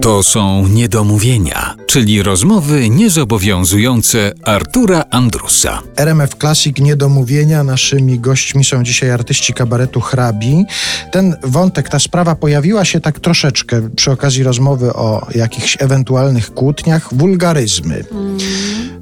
To są niedomówienia, czyli rozmowy niezobowiązujące Artura Andrusa. RMF Classic Niedomówienia. Naszymi gośćmi są dzisiaj artyści kabaretu Hrabi. Ten wątek, ta sprawa pojawiła się tak troszeczkę przy okazji rozmowy o jakichś ewentualnych kłótniach. Wulgaryzmy.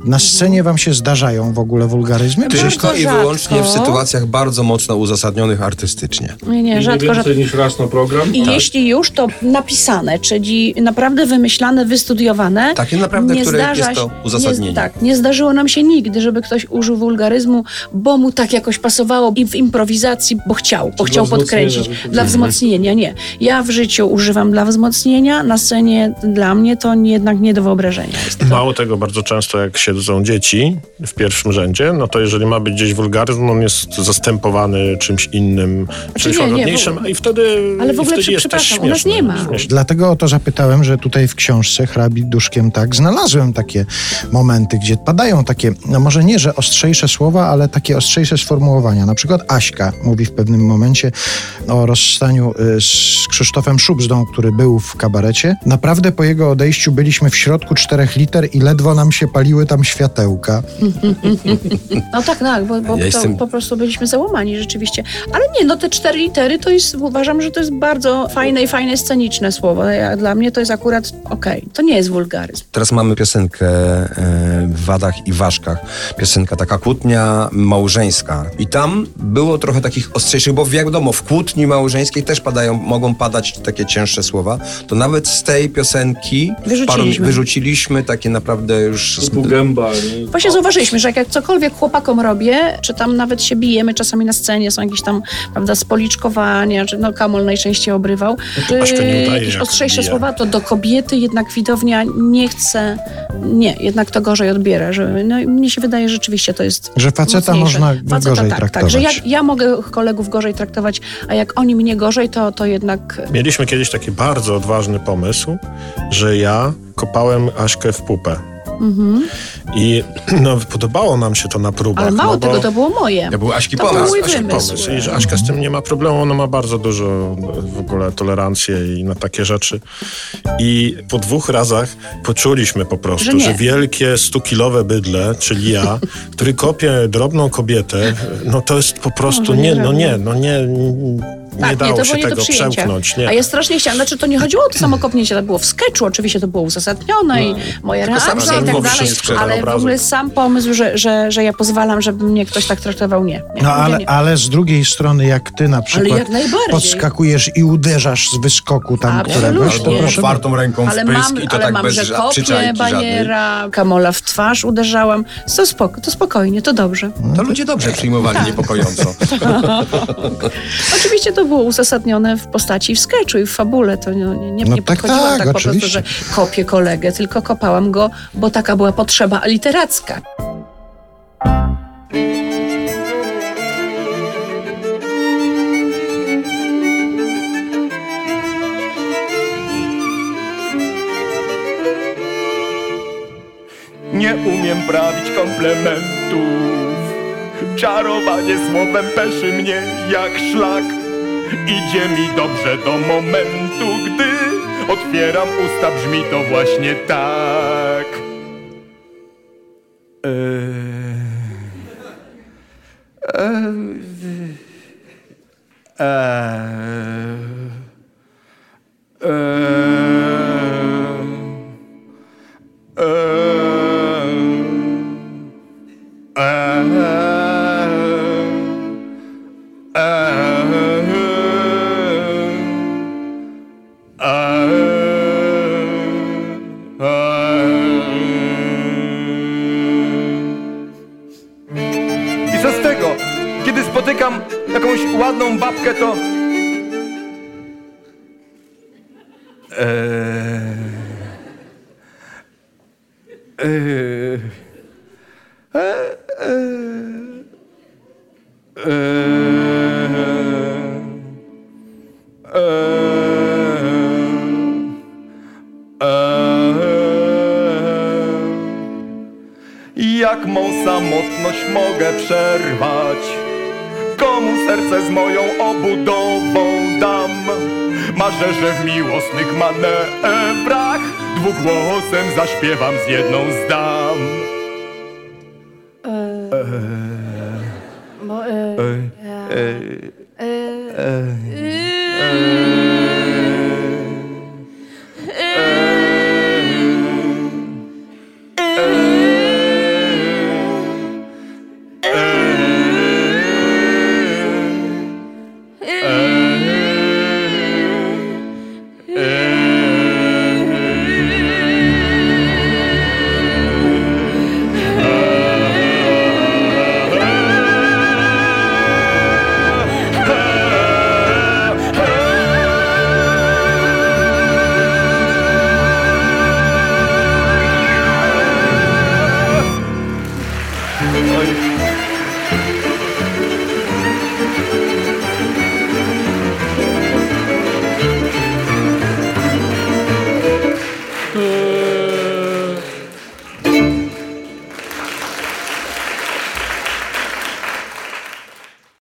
Na scenie wam się zdarzają w ogóle wulgaryzmy? Tylko i wyłącznie w sytuacjach bardzo mocno uzasadnionych artystycznie. Nie, nie, rzadko, nie rzadko. więcej niż raz na program? I jeśli już, to napisane, czyli naprawdę wymyślane, wystudiowane. Takie naprawdę, które jest to uzasadnienie. Nie, tak, nie zdarzyło nam się nigdy, żeby ktoś użył wulgaryzmu, bo mu tak jakoś pasowało i w improwizacji, bo chciał, bo chciał podkręcić. Dla wzmocnienia, nie. Ja w życiu używam dla wzmocnienia, na scenie dla mnie to nie, jednak nie do wyobrażenia jest. Mało tego, bardzo często jak siedzą dzieci w pierwszym rzędzie, no to jeżeli ma być gdzieś wulgaryzm, on jest zastępowany czymś innym, czymś nie, nie, łagodniejszym, w- i wtedy Ale w ogóle, wtedy jest też przepraszam, u nas śmieszne. nie ma. Śmieszne. Dlatego o to zapytałem, że tutaj w książce Hrabi Duszkiem tak znalazłem takie momenty, gdzie padają takie, no może nie, że ostrzejsze słowa, ale takie ostrzejsze sformułowania. Na przykład Aśka mówi w pewnym momencie o rozstaniu y, z Krzysztofem Szubzdą, który był w kabarecie. Naprawdę po jego odejściu byliśmy w środku czterech liter i ledwo nam się paliły tam światełka. No tak, tak, bo, bo Ja to jestem- po prostu byliśmy załamani rzeczywiście. Ale nie, no te cztery litery to jest, uważam, że to jest bardzo fajne i fajne sceniczne słowo. Ja, dla mnie to jest akurat okej. To nie jest wulgaryzm. Teraz mamy piosenkę e, w Wadach i Ważkach. Piosenka taka kłótnia małżeńska. I tam było trochę takich ostrzejszych, bo wiadomo, w kłótni małżeńskiej też padają, mogą padać takie cięższe słowa. To nawet z tej piosenki Wyrzuciliśmy. wyrzuciliśmy takie naprawdę już... Typu gęba, nie? Właśnie zauważyliśmy, że jak, jak cokolwiek chłopakom robię, czy tam nawet się bijemy czasami na scenie, są jakieś tam, prawda, spoliczkowania, czy no Kamol najczęściej obrywał, nie udaje, jakieś jak ostrzejsze słowa, to do kobiety jednak widownia nie chce, nie, jednak to gorzej odbiera, że no, i mnie się wydaje, że rzeczywiście to jest Że faceta mocniejsze. można Faceta, gorzej tak, traktować. Tak, że ja, ja mogę kolegów gorzej traktować, a jak oni mnie gorzej, to, to jednak Mieliśmy kiedyś taki bardzo odważny pomysł, że ja kopałem Aśkę w pupę. I no, podobało nam się to na próbach. ale mało no, bo... tego, to było moje. Ja był Aśki To był pomysł. mój Aśki pomysł. I że Aśka z tym nie ma problemu, ona ma bardzo dużo w ogóle tolerancję i na takie rzeczy. I po dwóch razach poczuliśmy po Że prostu, nie. że, wielkie stukilowe bydle, czyli ja, który kopie drobną kobietę, no to jest po prostu Może nie nie, no nie, no nie, nie Tak, dało się nie do tego przyjęcia. przełknąć. Nie. A ja strasznie chciałam, znaczy to nie chodziło o to samo kopnięcie, to było w sketchu, oczywiście to było uzasadnione i moje reakcje i tak dalej, ale w ogóle sam pomysł, że, że, że ja pozwalam, żeby mnie ktoś tak traktował, nie. nie No ale, nie. ale z drugiej strony, jak ty na przykład podskakujesz i uderzasz z wyskoku tam Absolutnie. któregoś, to proszę otwartą ręką w Ale pysk mam, i to ale tak mam, bez że żadnej. baniera, kamola w twarz uderzałam. To, spoko, to spokojnie, to dobrze. To ludzie dobrze przyjmowali niepokojąco. Oczywiście to było uzasadnione w postaci w sketchu i w fabule. To nie, nie, nie, No nie tak, podchodziłam tak, tak, po prostu, że kopię kolegę, tylko kopałam go, bo taka była potrzeba literacka. Nie umiem prawić komplementów Czarowanie słowem peszy mnie jak szlak Idzie mi dobrze do momentu, gdy Otwieram usta, brzmi to właśnie tak. Eee... Eee... Eee... I co z tego? Kiedy spotykam jakąś ładną babkę, to... Eee... Eee... Jak mą samotność mogę przerwać? Komu serce z moją obudową dam? Marzę, że w miłosnych manewrach Dwugłosem zaśpiewam z jedną z dam